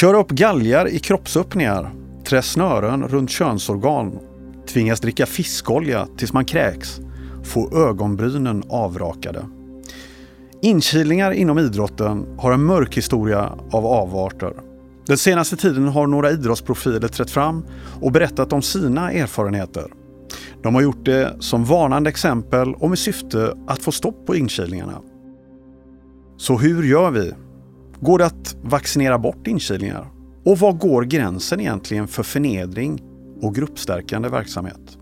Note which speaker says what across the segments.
Speaker 1: Kör upp galgar i kroppsöppningar, trä snören runt könsorgan, tvingas dricka fiskolja tills man kräks, få ögonbrynen avrakade. Inkilningar inom idrotten har en mörk historia av avarter. Den senaste tiden har några idrottsprofiler trätt fram och berättat om sina erfarenheter. De har gjort det som varnande exempel och med syfte att få stopp på inkilningarna. Så hur gör vi? Går det att vaccinera bort inkilningar? Och var går gränsen egentligen för förnedring och gruppstärkande verksamhet?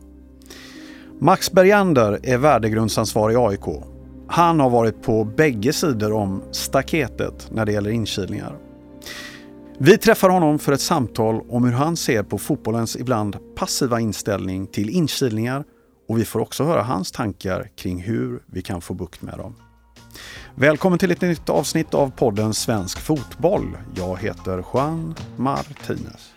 Speaker 1: Max Bergander är värdegrundsansvarig i AIK. Han har varit på bägge sidor om staketet när det gäller inkilningar. Vi träffar honom för ett samtal om hur han ser på fotbollens ibland passiva inställning till inkilningar och vi får också höra hans tankar kring hur vi kan få bukt med dem. Välkommen till ett nytt avsnitt av podden Svensk Fotboll. Jag heter Juan Martinez.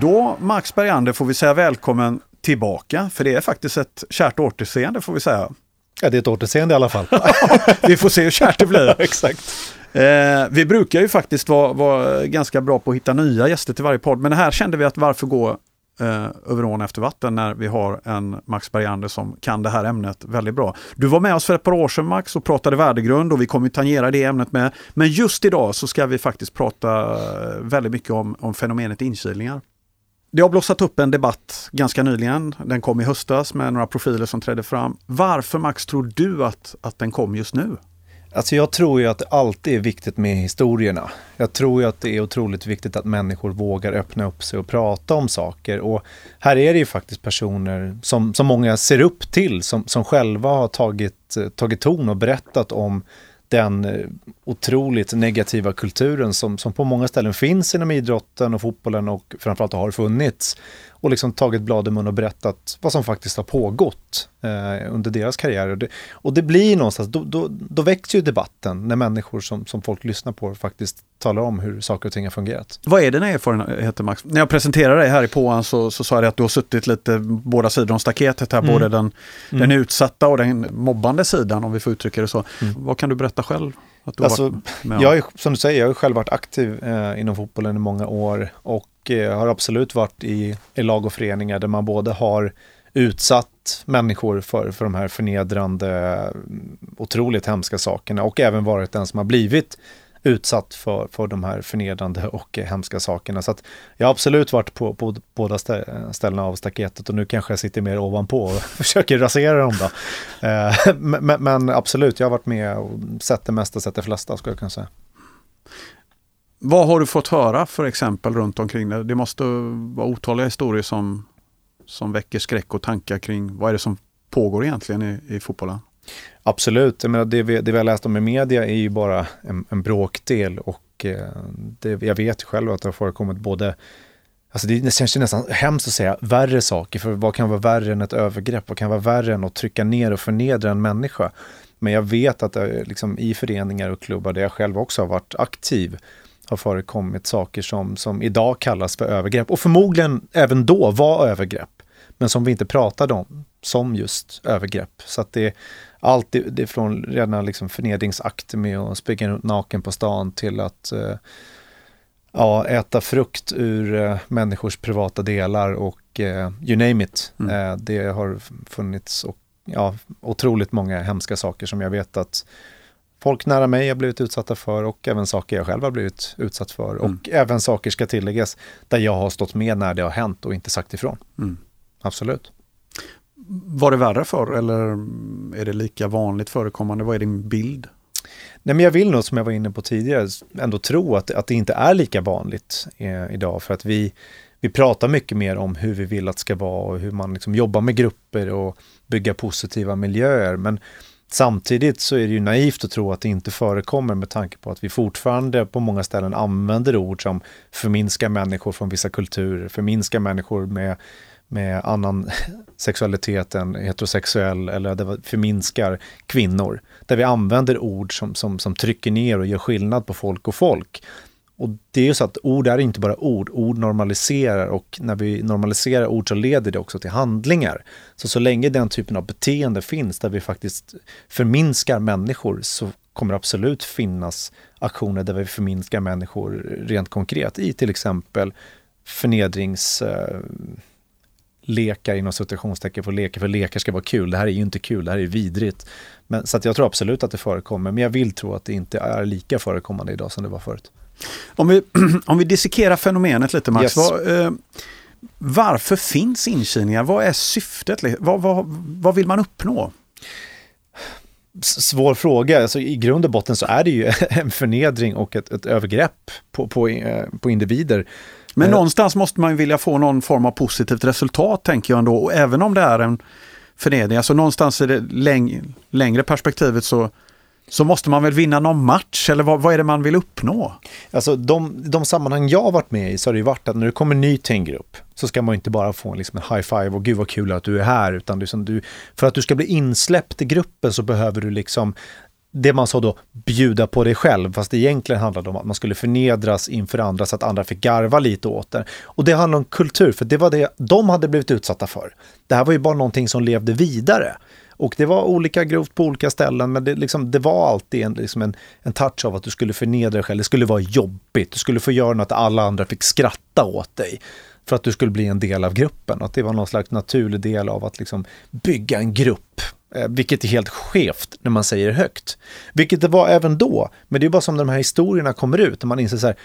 Speaker 1: Då, Max Bergander, får vi säga välkommen tillbaka, för det är faktiskt ett kärt återseende får vi säga.
Speaker 2: Ja, det är ett återseende i alla fall.
Speaker 1: vi får se hur kärt det blir.
Speaker 2: Exakt.
Speaker 1: Eh, vi brukar ju faktiskt vara, vara, ganska bra på att hitta nya gäster till varje podd, men här kände vi att varför gå eh, över ån efter vatten när vi har en Max Bergander som kan det här ämnet väldigt bra. Du var med oss för ett par år sedan Max och pratade värdegrund och vi kommer tangera det ämnet med. Men just idag så ska vi faktiskt prata eh, väldigt mycket om, om fenomenet inkilningar. Det har blossat upp en debatt ganska nyligen. Den kom i höstas med några profiler som trädde fram. Varför Max tror du att, att den kom just nu?
Speaker 2: Alltså jag tror ju att det alltid är viktigt med historierna. Jag tror ju att det är otroligt viktigt att människor vågar öppna upp sig och prata om saker. Och här är det ju faktiskt personer som, som många ser upp till, som, som själva har tagit, tagit ton och berättat om den eh, otroligt negativa kulturen som, som på många ställen finns inom idrotten och fotbollen och framförallt har funnits och liksom tagit blad i mun och berättat vad som faktiskt har pågått eh, under deras karriär. Och det, och det blir någonstans, då, då, då väcks ju debatten när människor som, som folk lyssnar på faktiskt talar om hur saker och ting har fungerat.
Speaker 1: Vad är dina erfarenheter Max? När jag presenterade dig här i påan så, så sa jag att du har suttit lite båda sidor om staketet här, mm. både den, mm. den utsatta och den mobbande sidan om vi får uttrycka det så. Mm. Vad kan du berätta själv?
Speaker 2: Att du alltså, jag är, som du säger, jag har själv varit aktiv eh, inom fotbollen i många år och och eh, har absolut varit i, i lag och föreningar där man både har utsatt människor för, för de här förnedrande, mm, otroligt hemska sakerna och även varit den som har blivit utsatt för, för de här förnedrande och eh, hemska sakerna. Så att jag har absolut varit på, på båda ställena av staketet och nu kanske jag sitter mer ovanpå och försöker rasera dem då. Eh, men, men, absolut, jag har varit med och sett det mesta, sett det flesta skulle jag kunna säga.
Speaker 1: Vad har du fått höra för exempel runt omkring det? Det måste vara otaliga historier som, som väcker skräck och tankar kring vad är det som pågår egentligen i, i fotbollen?
Speaker 2: Absolut, jag menar, det, vi, det vi har läst om i media är ju bara en, en bråkdel och eh, det, jag vet själv att det har förekommit både Alltså det, känns känns nästan hemskt att säga värre saker, för vad kan vara värre än ett övergrepp? Vad kan vara värre än att trycka ner och förnedra en människa? Men jag vet att liksom, i föreningar och klubbar där jag själv också har varit aktiv har förekommit saker som, som idag kallas för övergrepp och förmodligen även då var övergrepp, men som vi inte pratade om som just övergrepp. Så att det är allt det, från rena liksom förnedringsakter med att springa runt naken på stan till att eh, ja, äta frukt ur eh, människors privata delar och eh, you name it. Mm. Eh, det har funnits och, ja, otroligt många hemska saker som jag vet att folk nära mig har blivit utsatta för och även saker jag själv har blivit utsatt för. Mm. Och även saker ska tilläggas där jag har stått med när det har hänt och inte sagt ifrån. Mm. Absolut.
Speaker 1: Var det värre för eller är det lika vanligt förekommande? Vad är din bild?
Speaker 2: Nej, men jag vill nog, som jag var inne på tidigare, ändå tro att, att det inte är lika vanligt eh, idag. För att vi, vi pratar mycket mer om hur vi vill att det ska vara och hur man liksom jobbar med grupper och bygga positiva miljöer. Men Samtidigt så är det ju naivt att tro att det inte förekommer med tanke på att vi fortfarande på många ställen använder ord som förminskar människor från vissa kulturer, förminskar människor med, med annan sexualitet än heterosexuell eller där vi förminskar kvinnor. Där vi använder ord som, som, som trycker ner och gör skillnad på folk och folk. Och det är ju så att ord är inte bara ord, ord normaliserar och när vi normaliserar ord så leder det också till handlingar. Så så länge den typen av beteende finns där vi faktiskt förminskar människor så kommer det absolut finnas aktioner där vi förminskar människor rent konkret i till exempel förnedringslekar eh, lekar inom situationstecken för lekar, för lekar ska vara kul. Det här är ju inte kul, det här är vidrigt. Men, så att jag tror absolut att det förekommer, men jag vill tro att det inte är lika förekommande idag som det var förut.
Speaker 1: Om vi, om vi dissekerar fenomenet lite Max, yes. vad, eh, varför finns inkilningar? Vad är syftet? Vad, vad, vad vill man uppnå?
Speaker 2: svår fråga. Alltså, I grund och botten så är det ju en förnedring och ett, ett övergrepp på, på, eh, på individer.
Speaker 1: Men eh. någonstans måste man vilja få någon form av positivt resultat tänker jag ändå. Och även om det är en förnedring, alltså någonstans i det läng längre perspektivet så så måste man väl vinna någon match eller vad, vad är det man vill uppnå?
Speaker 2: Alltså de, de sammanhang jag har varit med i så har det ju varit att när du kommer ny till en grupp så ska man inte bara få liksom en high five och gud vad kul att du är här utan liksom du, för att du ska bli insläppt i gruppen så behöver du liksom det man sa då, bjuda på dig själv, fast det egentligen handlade om att man skulle förnedras inför andra så att andra fick garva lite åt det. Och det handlar om kultur, för det var det de hade blivit utsatta för. Det här var ju bara någonting som levde vidare. Och det var olika grovt på olika ställen, men det, liksom, det var alltid en, liksom en, en touch av att du skulle förnedra dig själv. Det skulle vara jobbigt. Du skulle få göra något att alla andra fick skratta åt dig för att du skulle bli en del av gruppen. Att det var någon slags naturlig del av att liksom bygga en grupp. Eh, vilket är helt skevt när man säger högt. Vilket det var även då. Men det är bara som när de här historierna kommer ut, när man inser så här,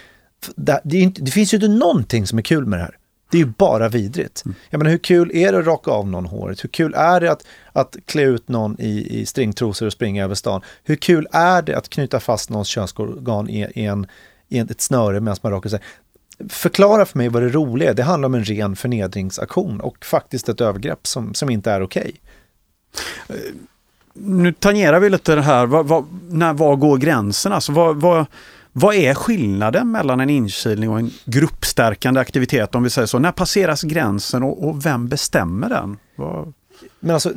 Speaker 2: det, det, inte, det finns ju inte någonting som är kul med det här. Det är ju bara vidrigt. Mm. Jag menar, hur kul är det att raka av någon håret? Hur kul är det att, att klä ut någon i, i stringtrosor och springa över stan? Hur kul är det att knyta fast någons könsorgan i, i, en, i ett snöre medan man rakar sig? Förklara för mig vad det roliga är. Det handlar om en ren förnedringsaktion och faktiskt ett övergrepp som, som inte är okej.
Speaker 1: Okay. Nu tangerar vi lite det här, var, var, när, var går gränsen? Alltså, vad, vad, är skillnaden mellan en inkilning och en gruppstärkande aktivitet om vi säger så? När passeras gränsen och, och vem bestämmer den? Vad...
Speaker 2: Men alltså,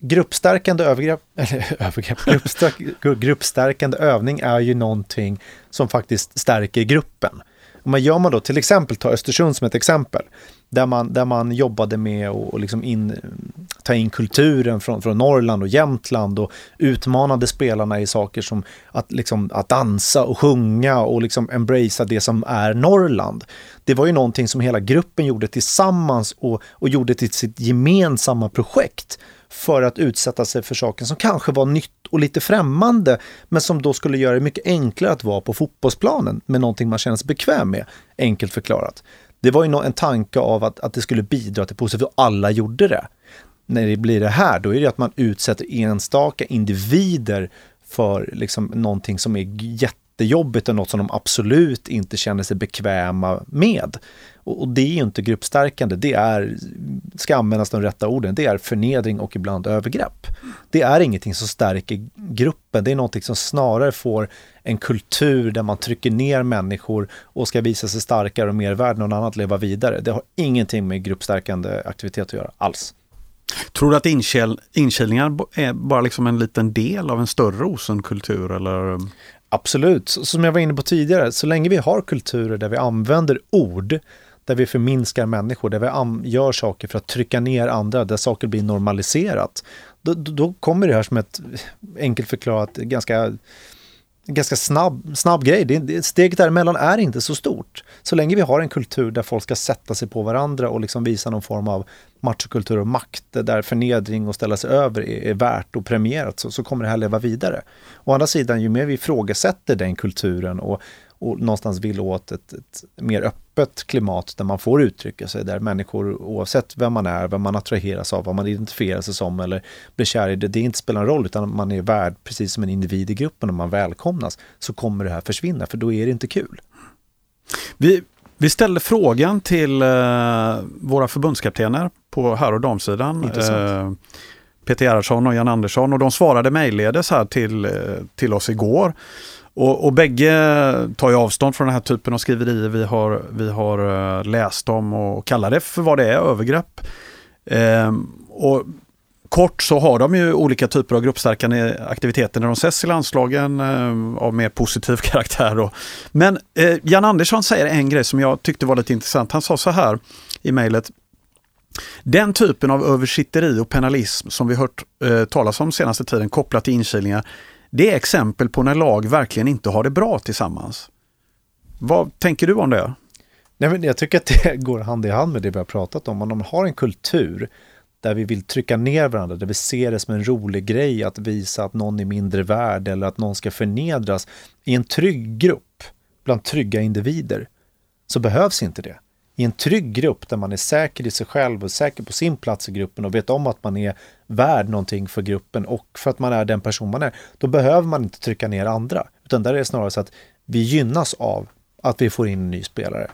Speaker 2: gruppstärkande övergrepp, eller övergrepp, gruppstärk, gruppstärkande övning är ju någonting som faktiskt stärker gruppen. Om man gör man då, till exempel, ta Östersund som ett exempel, där man, där man jobbade med att liksom in, ta in kulturen från, från Norrland och Jämtland och utmanade spelarna i saker som att, liksom, att dansa och sjunga och liksom embracea det som är Norrland. Det var ju någonting som hela gruppen gjorde tillsammans och, och gjorde till sitt gemensamma projekt för att utsätta sig för saker som kanske var nytt och lite främmande, men som då skulle göra det mycket enklare att vara på fotbollsplanen med någonting man känner sig bekväm med, enkelt förklarat. Det var ju en tanke av att, att det skulle bidra till positivt och alla gjorde det. När det blir det här, då är det att man utsätter enstaka individer för liksom någonting som är jättejobbigt och något som de absolut inte känner sig bekväma med. Och, och det är ju inte gruppstärkande, det är, ska användas de rätta orden, det är förnedring och ibland övergrepp. Det är ingenting som stärker gruppen, det är någonting som snarare får en kultur där man trycker ner människor och ska visa sig starkare och mer värd någon annan att leva vidare. Det har ingenting med gruppstärkande aktivitet att göra alls.
Speaker 1: Tror du att inkilningar är bara liksom en liten del av en större osund kultur? Eller?
Speaker 2: Absolut, som jag var inne på tidigare, så länge vi har kulturer där vi använder ord där vi förminskar människor, där vi gör saker för att trycka ner andra, där saker blir normaliserat. Då, då kommer det här som ett enkelt förklarat ganska ganska snabb, snabb grej. Det, steget däremellan är inte så stort. Så länge vi har en kultur där folk ska sätta sig på varandra och liksom visa någon form av machokultur och makt, där förnedring och ställa sig över är, är värt och premierat, så, så kommer det här leva vidare. Å andra sidan, ju mer vi ifrågasätter den kulturen och och någonstans vill åt ett, ett, mer öppet klimat där man får uttrycka sig, där människor oavsett vem man är, vem man attraheras av, vad man identifierar sig som eller blir kär i, det, det inte spelar en roll utan man är värd precis som en individ i gruppen och man välkomnas, så kommer det här försvinna för då är det inte kul.
Speaker 1: Vi, vi ställde frågan till eh, våra förbundskaptener på herr och damsidan. Eh, Peter Gerhardsson och Jan Andersson och de svarade mejlledes här till, eh, till oss igår. Och, och bägge tar ju avstånd från den här typen av skriverier vi har, vi har eh, läst om och kallar det för vad det är, övergrepp. Eh, och kort så har de ju olika typer av gruppstärkande aktiviteter när de ses i landslagen eh, av mer positiv karaktär. Då. Men eh, Jan Andersson säger en grej som jag tyckte var lite intressant. Han sa så här i mejlet. Den typen av översitteri och penalism som vi hört eh, talas om senaste tiden kopplat till inkilningar, det är exempel på när lag verkligen inte har det bra tillsammans. Vad tänker du om det?
Speaker 2: Nej, men jag tycker att det går hand i hand med det vi har pratat om. Om man har en kultur där vi vill trycka ner varandra, där vi ser det som en rolig grej att visa att någon är mindre värd eller att någon ska förnedras i en trygg grupp bland trygga individer så behövs inte det. I en trygg grupp där man är säker i sig själv och säker på sin plats i gruppen och vet om att man är värd någonting för gruppen och för att man är den person man är, då behöver man inte trycka ner andra. Utan där är det snarare så att vi gynnas av att vi får in en ny spelare.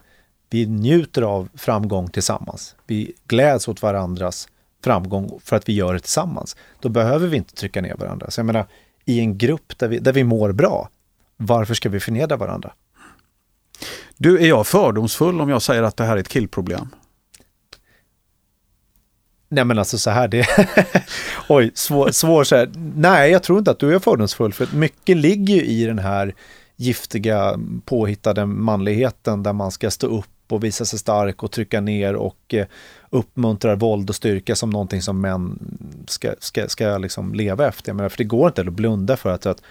Speaker 2: Vi njuter av framgång tillsammans. Vi gläds åt varandras framgång för att vi gör det tillsammans. Då behöver vi inte trycka ner varandra. Så jag menar, i en grupp där vi, där vi mår bra, varför ska vi förnedra varandra?
Speaker 1: Du, är jag fördomsfull om jag säger att det här är ett killproblem?
Speaker 2: Nej men alltså så här, det... Oj, svår, svår så här. Nej, jag tror inte att du är fördomsfull, för mycket ligger ju i den här giftiga påhittade manligheten där man ska stå upp och visa sig stark och trycka ner och eh, uppmuntrar våld och styrka som någonting som män ska, ska, ska liksom leva efter. menar, för det går inte att blunda för att, att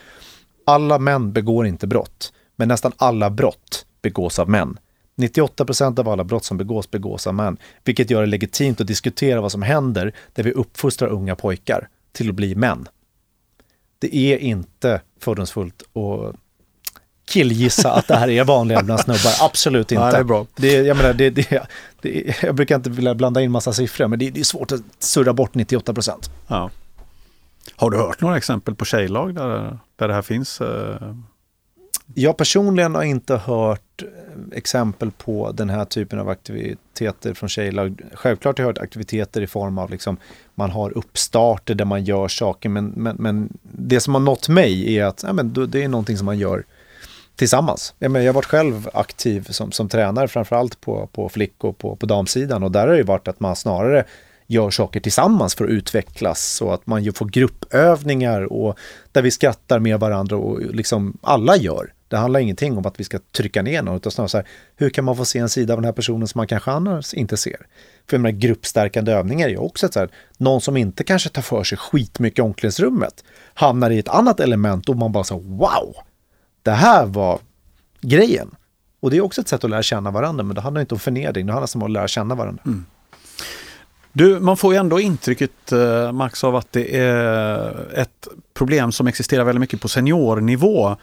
Speaker 2: alla män begår inte brott, men nästan alla brott begås av män. 98 procent av alla brott som begås begås av män, vilket gör det legitimt att diskutera vad som händer där vi uppfostrar unga pojkar till att bli män. Det är inte fördomsfullt att killgissa att det här är vanliga bland snubbar. Absolut inte.
Speaker 1: Ja, det är bra.
Speaker 2: Det, jag, menar, det, det, det, jag brukar inte vilja blanda in massa siffror, men det, det är svårt att surra bort 98 procent.
Speaker 1: Ja. Har du hört några exempel på tjejlag där, där det här finns? Eh?
Speaker 2: Jag personligen har inte hört eh, exempel på den här typen av aktiviteter från tjejlag. Självklart har jag hört aktiviteter i form av liksom man har uppstarter där man gör saker, men, men, men det som har nått mig är att ja, men det är någonting som man gör tillsammans. Jag, menar, jag har varit själv aktiv som, som tränare, framförallt på, på flick och på, på damsidan och där har det varit att man snarare gör saker tillsammans för att utvecklas och att man ju får gruppövningar och där vi skrattar med varandra och liksom alla gör. Det handlar ingenting om att vi ska trycka ner någon, utan snarare så här, hur kan man få se en sida av den här personen som man kanske annars inte ser? För jag menar, gruppstärkande övningar är ju också ett så här, någon som inte kanske tar för sig skitmycket i omklädningsrummet hamnar i ett annat element och man bara så wow, det här var grejen. Och det är också ett sätt att lära känna varandra, men det handlar inte om förnedring, det handlar om att lära känna varandra. Mm.
Speaker 1: Du, man får ju ändå intrycket, eh, Max, av att det är ett problem som existerar väldigt mycket på seniornivå.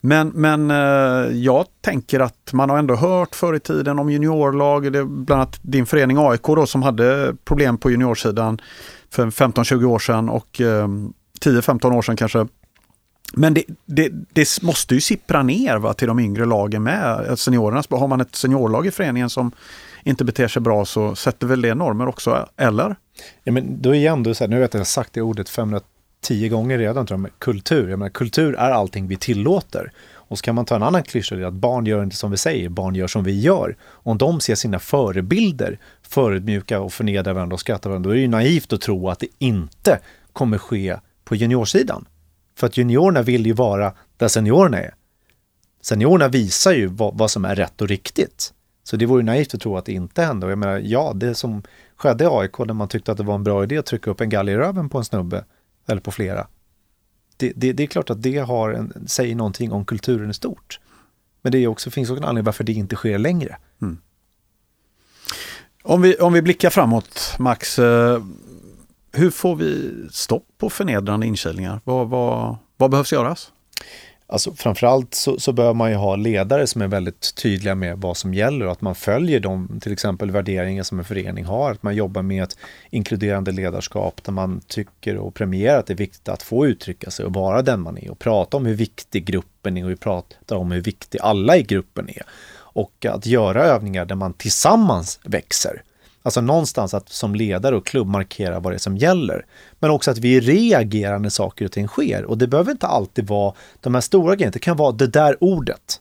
Speaker 1: Men, men eh, jag tänker att man har ändå hört förr i tiden om juniorlag, det bland annat din förening AIK då, som hade problem på juniorsidan för 15-20 år sedan och eh, 10-15 år sedan kanske men det, det, det, måste ju sippra ner va, till de yngre lagen med. Eh, Seniorerna, har man ett seniorlag i föreningen som inte beter sig bra så sätter väl det normer också, eller?
Speaker 2: Ja, men då igen, då så här, nu vet jag, jag har sagt det ordet tio gånger redan, tror jag, med kultur. Jag menar, kultur är allting vi tillåter. Och så kan man ta en annan klyscha, det är att barn gör inte som vi säger, barn gör som vi gör. Om de ser sina förebilder förödmjuka och förnedra varandra och skratta varandra, då är det ju naivt att tro att det inte kommer ske på juniorsidan. För att juniorerna vill ju vara där seniorerna är. Seniorerna visar ju vad, vad som är rätt och riktigt. Så det vore naivt att tro att det inte hände. Och jag menar, ja, det som skedde i AIK när man tyckte att det var en bra idé att trycka upp en galler i röven på en snubbe, eller på flera. Det, det, det är klart att det har en, säger någonting om kulturen i stort. Men det är också, finns också en anledning varför det inte sker längre. Mm.
Speaker 1: Om, vi, om vi blickar framåt, Max. Eh, hur får vi stopp på förnedrande inkilningar? Vad, vad, vad behövs göras?
Speaker 2: Alltså framförallt så, så bör man ju ha ledare som är väldigt tydliga med vad som gäller och att man följer de till exempel värderingar som en förening har. Att man jobbar med ett inkluderande ledarskap där man tycker och premierar att det är viktigt att få uttrycka sig och vara den man är och prata om hur viktig gruppen är och vi pratar om hur viktig alla i gruppen är. Och att göra övningar där man tillsammans växer. Alltså någonstans att som ledare och klubb markera vad det är som gäller. Men också att vi reagerar när saker och ting sker. Och det behöver inte alltid vara de här stora grejerna. Det kan vara det där ordet.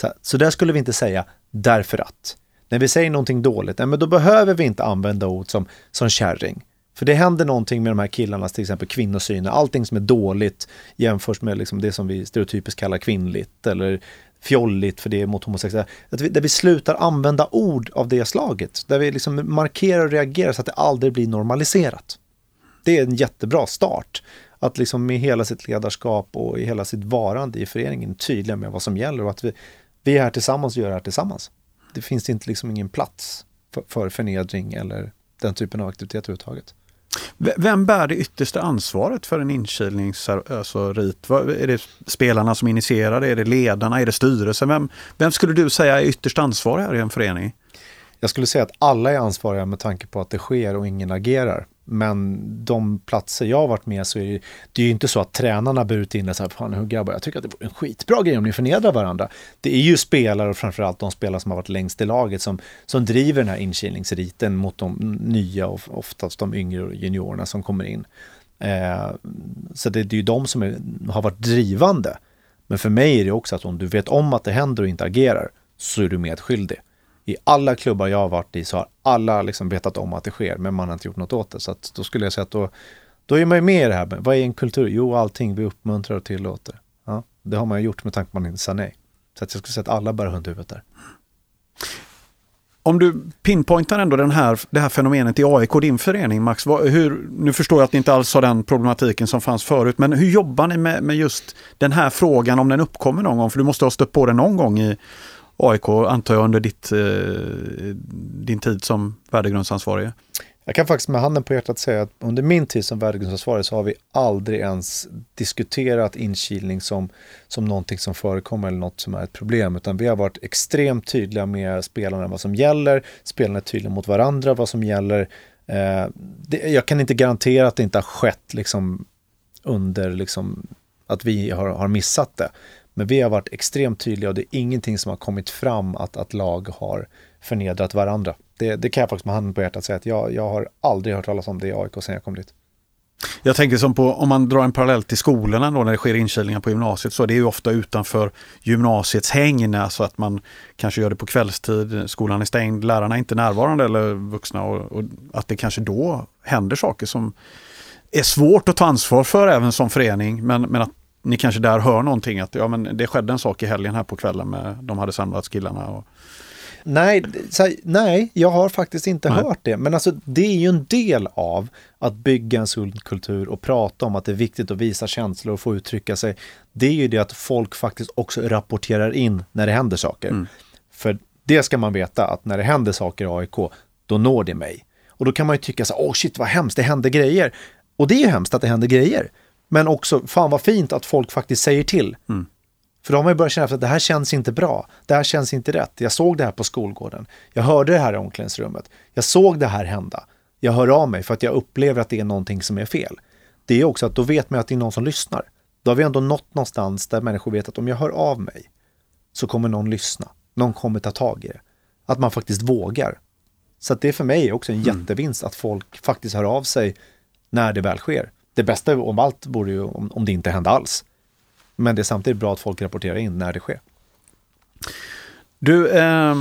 Speaker 2: Så, här, så där skulle vi inte säga därför att. När vi säger någonting dåligt, nej, men då behöver vi inte använda ord som, som kärring. För det händer någonting med de här killarnas till exempel kvinnosyn. Allting som är dåligt jämförs med liksom det som vi stereotypiskt kallar kvinnligt eller fjolligt för det är mot homosexuella. Att vi, där vi slutar använda ord av det slaget. Där vi liksom markerar och reagerar så att det aldrig blir normaliserat. Det är en jättebra start. Att liksom med hela sitt ledarskap och i hela sitt varande i föreningen tydliga med vad som gäller och att vi, vi är här tillsammans och gör det här tillsammans. Det finns inte liksom ingen plats för, för förnedring eller den typen av aktivitet överhuvudtaget.
Speaker 1: Vem bär det yttersta ansvaret för en inkilningsrit? Alltså, är det spelarna som initierar det? Är det ledarna? Är det styrelsen? Vem, vem skulle du säga är ytterst ansvarig här i en förening?
Speaker 2: Jag skulle säga att alla är ansvariga med tanke på att det sker och ingen agerar. Men de platser jag har varit med så är det, det är ju inte så att tränarna burit in det så här, fan hur grabbar, jag tycker att det vore en skitbra grej om ni förnedrar varandra. Det är ju spelare och framförallt de spelare som har varit längst i laget som, som driver den här inkilningsriten mot de nya och oftast de yngre juniorerna som kommer in. Eh, så det, det är ju de som är, har varit drivande. Men för mig är det också att om du vet om att det händer och inte agerar så är du medskyldig i alla klubbar jag har varit i så har alla liksom vetat om att det sker, men man har inte gjort något åt det. Så att då skulle jag säga att då, då är man ju med i det här. Vad är en kultur? Jo, allting vi uppmuntrar och tillåter. Ja, det har man ju gjort med tanke på att man inte sa nej. Så att jag skulle säga att alla bär hundhuvudet där.
Speaker 1: Om du pinpointar ändå den här, det här fenomenet i AIK, din förening Max, vad, hur, nu förstår jag att ni inte alls har den problematiken som fanns förut, men hur jobbar ni med, med just den här frågan om den uppkommer någon gång? För du måste ha stött på den någon gång i, AIK antar jag under ditt, eh, din tid som värdegrundsansvarig?
Speaker 2: Jag kan faktiskt med handen på hjärtat säga att under min tid som värdegrundsansvarig så har vi aldrig ens diskuterat inkilning som, som någonting som förekommer eller något som är ett problem, utan vi har varit extremt tydliga med spelarna vad som gäller, spelarna är tydliga mot varandra vad som gäller. Eh, det, jag kan inte garantera att det inte har skett liksom under liksom, att vi har, har missat det. Men vi har varit extremt tydliga och det är ingenting som har kommit fram att, att lag har förnedrat varandra. Det, det kan jag faktiskt med handen på hjärtat säga att jag, jag har aldrig hört talas om det i AIK sedan jag kom dit.
Speaker 1: Jag tänker som på om man drar en parallell till skolorna då när det sker inkilningar på gymnasiet så det är ju ofta utanför gymnasiets hägn, alltså att man kanske gör det på kvällstid, skolan är stängd, lärarna är inte närvarande eller vuxna och, och att det kanske då händer saker som är svårt att ta ansvar för även som förening men, men att ni kanske där hör någonting att ja, men det skedde en sak i helgen här på kvällen med de hade samlats killarna. Och...
Speaker 2: Nej, här, nej, jag har faktiskt inte nej. hört det. Men alltså, det är ju en del av att bygga en sund kultur och prata om att det är viktigt att visa känslor och få uttrycka sig. Det är ju det att folk faktiskt också rapporterar in när det händer saker. Mm. För det ska man veta att när det händer saker i AIK, då når det mig. Och då kan man ju tycka så åh oh shit vad hemskt, det händer grejer. Och det är ju hemskt att det händer grejer. Men också, fan vad fint att folk faktiskt säger till. Mm. För då har man ju börjat känna att det här känns inte bra. Det här känns inte rätt. Jag såg det här på skolgården. Jag hörde det här i omklädningsrummet. Jag såg det här hända. Jag hör av mig för att jag upplever att det är någonting som är fel. Det är också att då vet man att det är någon som lyssnar. Då har vi ändå nått någonstans där människor vet att om jag hör av mig så kommer någon lyssna. Någon kommer ta tag i det. Att man faktiskt vågar. Så det är för mig också en mm. jättevinst att folk faktiskt hör av sig när det väl sker det bästa om allt vore ju om, om det inte hände alls. Men det är samtidigt bra att folk rapporterar in när det sker.
Speaker 1: Du, eh,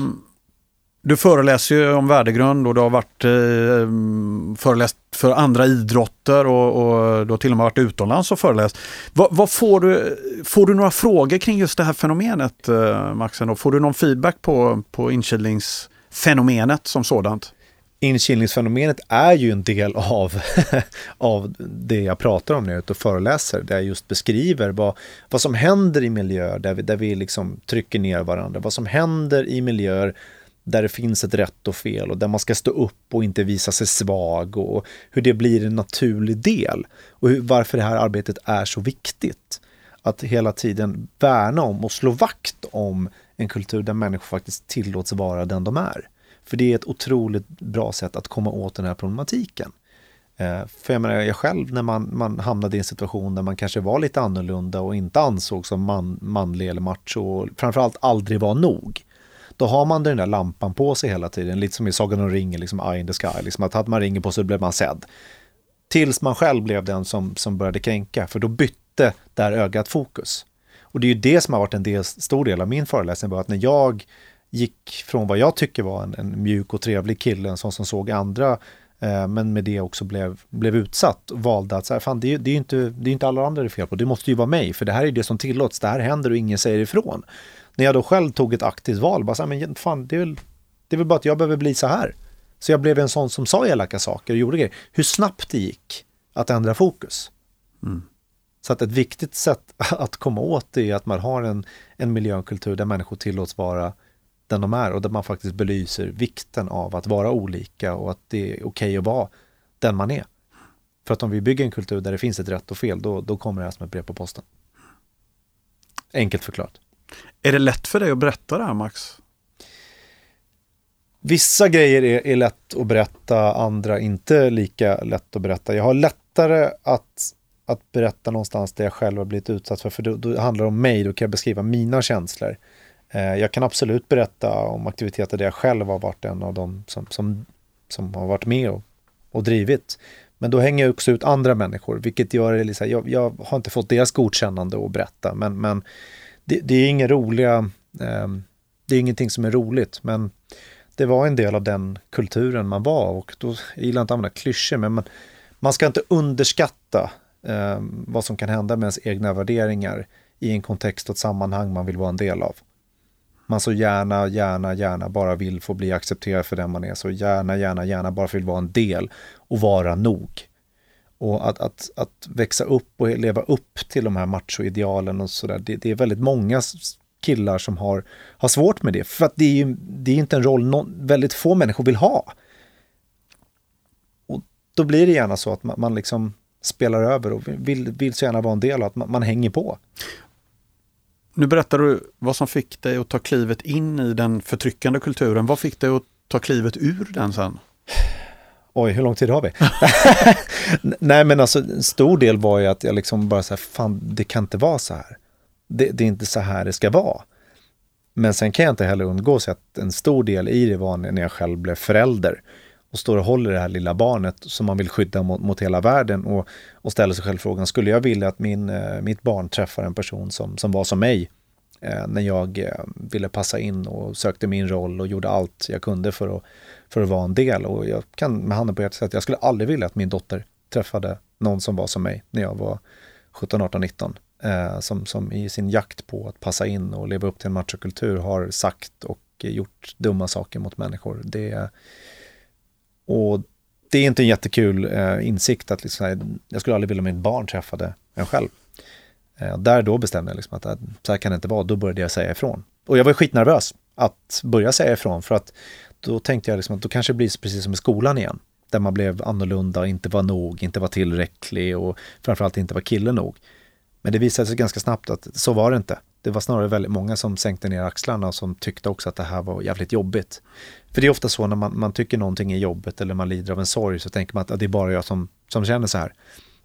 Speaker 1: du föreläser ju om värdegrund och du har varit eh, föreläst för andra idrotter och, och, du har till och med varit utomlands och föreläst. Va, vad, får, du, får du några frågor kring just det här fenomenet, eh, Maxen? Får du någon feedback på, på inkilningsfenomenet som sådant?
Speaker 2: Inkilningsfenomenet är ju en del av, av det jag pratar om när jag är ute och föreläser, där jag just beskriver vad, vad som händer i miljöer där vi, där vi liksom trycker ner varandra, vad som händer i miljöer där det finns ett rätt och fel och där man ska stå upp och inte visa sig svag och hur det blir en naturlig del och hur, varför det här arbetet är så viktigt. Att hela tiden värna om och slå vakt om en kultur där människor faktiskt tillåts vara den de är. För det är ett otroligt bra sätt att komma åt den här problematiken. Eh, för jag menar, jag själv när man, man hamnade i en situation där man kanske var lite annorlunda och inte ansågs som man, manlig eller macho och framförallt aldrig var nog. Då har man den där lampan på sig hela tiden, lite som i Sagan om ringen, liksom Eye in the Sky, liksom att hade man ringer på sig blev man sedd. Tills man själv blev den som, som började kränka, för då bytte det här ögat fokus. Och det är ju det som har varit en del, stor del av min föreläsning, var att när jag gick från vad jag tycker var en, en mjuk och trevlig kille, en sån som såg andra Eh, men med det också blev, blev utsatt och valde att så här, fan, det, det är ju inte, det är inte alla andra det är fel på, det måste ju vara mig, för det här är det som tillåts, det här händer och ingen säger ifrån. När jag då själv tog ett aktivt val, bara så här, men fan, det är, väl, det är väl bara att jag behöver bli så här. Så jag blev en sån som sa elaka saker och gjorde grejer. Hur snabbt det gick att ändra fokus. Mm. Så att ett viktigt sätt att komma åt det är att man har en, en miljö och kultur där människor tillåts vara den de är och där man faktiskt belyser vikten av att vara olika och att det är okej okay att vara den man är. För att om vi bygger en kultur där det finns ett rätt och fel, då, då kommer det här som ett brev på posten. Enkelt förklarat.
Speaker 1: Är det lätt för dig att berätta det här Max?
Speaker 2: Vissa grejer är, är lätt att berätta, andra inte lika lätt att berätta. Jag har lättare att, att berätta någonstans där jag själv har blivit utsatt för, för då, då handlar det om mig, då kan jag beskriva mina känslor. Eh, jag kan absolut berätta om aktiviteter där jag själv har varit en av dem som, som, som har varit med och, och drivit. Men då hänger jag också ut andra människor, vilket gör det liksom, jag, jag har inte fått deras godkännande att berätta, men, men det, det är inga roliga, eh, det är ingenting som är roligt, men det var en del av den kulturen man var och då, jag gillar inte att använda klyschor, men man, man ska inte underskatta eh, vad som kan hända med ens egna värderingar i en kontext och ett sammanhang man vill vara en del av man så gärna, gärna, gärna bara vill få bli accepterad för den man är, så gärna, gärna, gärna bara vill vara en del och vara nog. Och att, att, att växa upp och leva upp till de här machoidealen och sådär, det, det är väldigt många killar som har, har svårt med det. För att det är, det är inte en roll någon, väldigt få människor vill ha. Och då blir det gärna så att man, man liksom spelar över och vill, vill så gärna vara en del av att man, man hänger på.
Speaker 1: Nu berättar du vad som fick dig att ta klivet in i den förtryckande kulturen. Vad fick dig att ta klivet ur den sen?
Speaker 2: Oj, hur lång tid har vi? Nej, men alltså en stor del var ju att jag liksom bara så här, fan, det kan inte vara så här. Det, det, är inte så här det ska vara. Men sen kan jag inte heller undgå sig att en stor del i det var när jag själv blev förälder och står och håller det här lilla barnet som man vill skydda mot, mot hela världen och, och ställer sig själv frågan, skulle jag vilja att min, eh, mitt barn träffar en person som, som var som mig? Eh, när jag eh, ville passa in och sökte min roll och gjorde allt jag kunde för att, för att vara en del. Och jag kan med handen på hjärtat säga att jag skulle aldrig vilja att min dotter träffade någon som var som mig när jag var 17, 18, 19. Eh, som, som i sin jakt på att passa in och leva upp till en machokultur har sagt och gjort dumma saker mot människor. Det, och det är inte en jättekul eh, insikt att liksom, jag skulle aldrig vilja att mitt barn träffade en själv. Eh, där då bestämde jag liksom att, så här kan det inte vara, då började jag säga ifrån. Och jag var skitnervös att börja säga ifrån för att då tänkte jag liksom att då kanske det blir precis som i skolan igen. Där man blev annorlunda, inte var nog, inte var tillräcklig och framförallt inte var kille nog. Men det visade sig ganska snabbt att så var det inte. Det var snarare väldigt många som sänkte ner axlarna och som tyckte också att det här var jävligt jobbigt. För det är ofta så när man, man tycker någonting är jobbigt eller man lider av en sorg så tänker man att, det är bara jag som, som känner så här.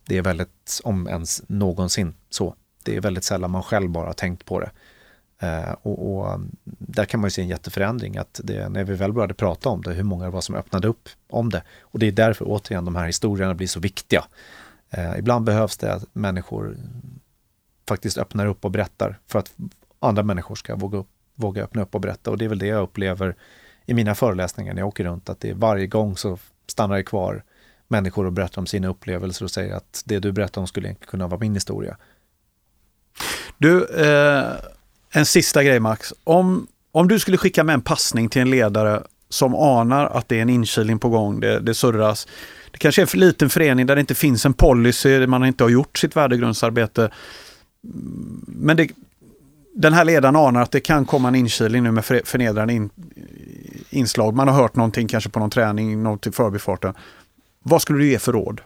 Speaker 2: Det är väldigt, om ens någonsin, så. Det är väldigt sällan man själv bara har tänkt på det. Uh, och, och, där kan man ju se en jätteförändring, att det, när vi väl började prata om det, hur många det var som öppnade upp om det. Och det är därför återigen de här historierna blir så viktiga. Uh, ibland behövs det att människor faktiskt öppnar upp och berättar för att andra människor ska våga, våga öppna upp och berätta. Och det är väl det jag upplever i mina föreläsningar när jag åker runt, att det är varje gång så stannar det kvar människor och berättar om sina upplevelser och säger att det du berättar om skulle kunna vara min historia.
Speaker 1: Du, eh, en sista grej Max. Om, om du skulle skicka med en passning till en ledare som anar att det är en inkilning på gång, det, det surras. Det kanske är en för liten förening där det inte finns en policy, man inte har gjort sitt värdegrundsarbete. Men det, den här ledaren anar att det kan komma en inkilning nu med förnedrande in, inslag. Man har hört någonting kanske på någon träning, något i förbifarten. Vad skulle du ge för råd?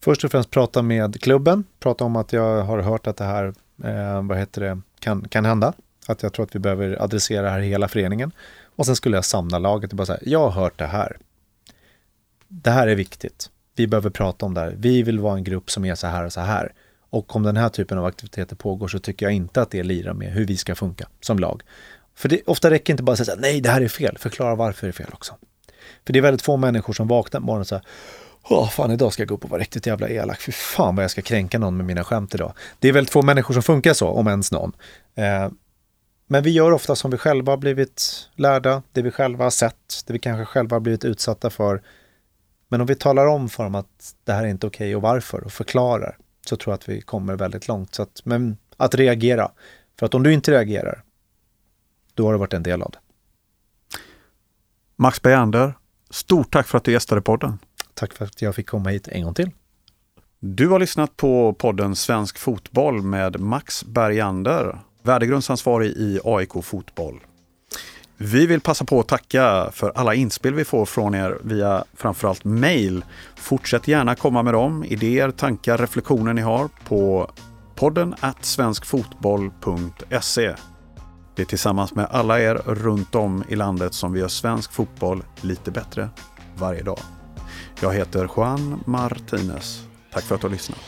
Speaker 2: Först och främst prata med klubben, prata om att jag har hört att det här, eh, vad heter det, kan, kan hända. Att jag tror att vi behöver adressera det här hela föreningen. Och sen skulle jag samla laget och bara säga, jag har hört det här. Det här är viktigt. Vi behöver prata om det här. Vi vill vara en grupp som är så här och så här. Och om den här typen av aktiviteter pågår så tycker jag inte att det lirar med hur vi ska funka som lag. För det, ofta räcker inte bara att säga nej, det här är fel, förklara varför det är fel också. För det är väldigt få människor som vaknar på morgonen och säger Åh, fan idag ska jag gå upp och vara riktigt jävla elak. Fy fan vad jag ska kränka någon med mina skämt idag. Det är väldigt få människor som funkar så, om ens någon. Eh, men vi gör ofta som vi själva har blivit lärda, det vi själva har sett, det vi kanske själva har blivit utsatta för. Men om vi talar om för dem att det här är inte okej okay och varför och förklarar så tror jag att vi kommer väldigt långt. Så att, men att reagera. För att om du inte reagerar, då har du varit en del av det.
Speaker 1: Max Bergander, stort tack för att du gästade podden.
Speaker 2: Tack för att jag fick komma hit en gång till.
Speaker 1: Du har lyssnat på podden Svensk Fotboll med Max Bergander, värdegrundsansvarig i AIK Fotboll. Vi vill passa på att tacka för alla inspel vi får från er via framförallt mail. Fortsätt gärna komma med dem, idéer, tankar, reflektioner ni har på podden at svenskfotboll.se. Det är tillsammans med alla er runt om i landet som vi gör svensk fotboll lite bättre varje dag. Jag heter Juan Martinez. Tack för att du har lyssnat.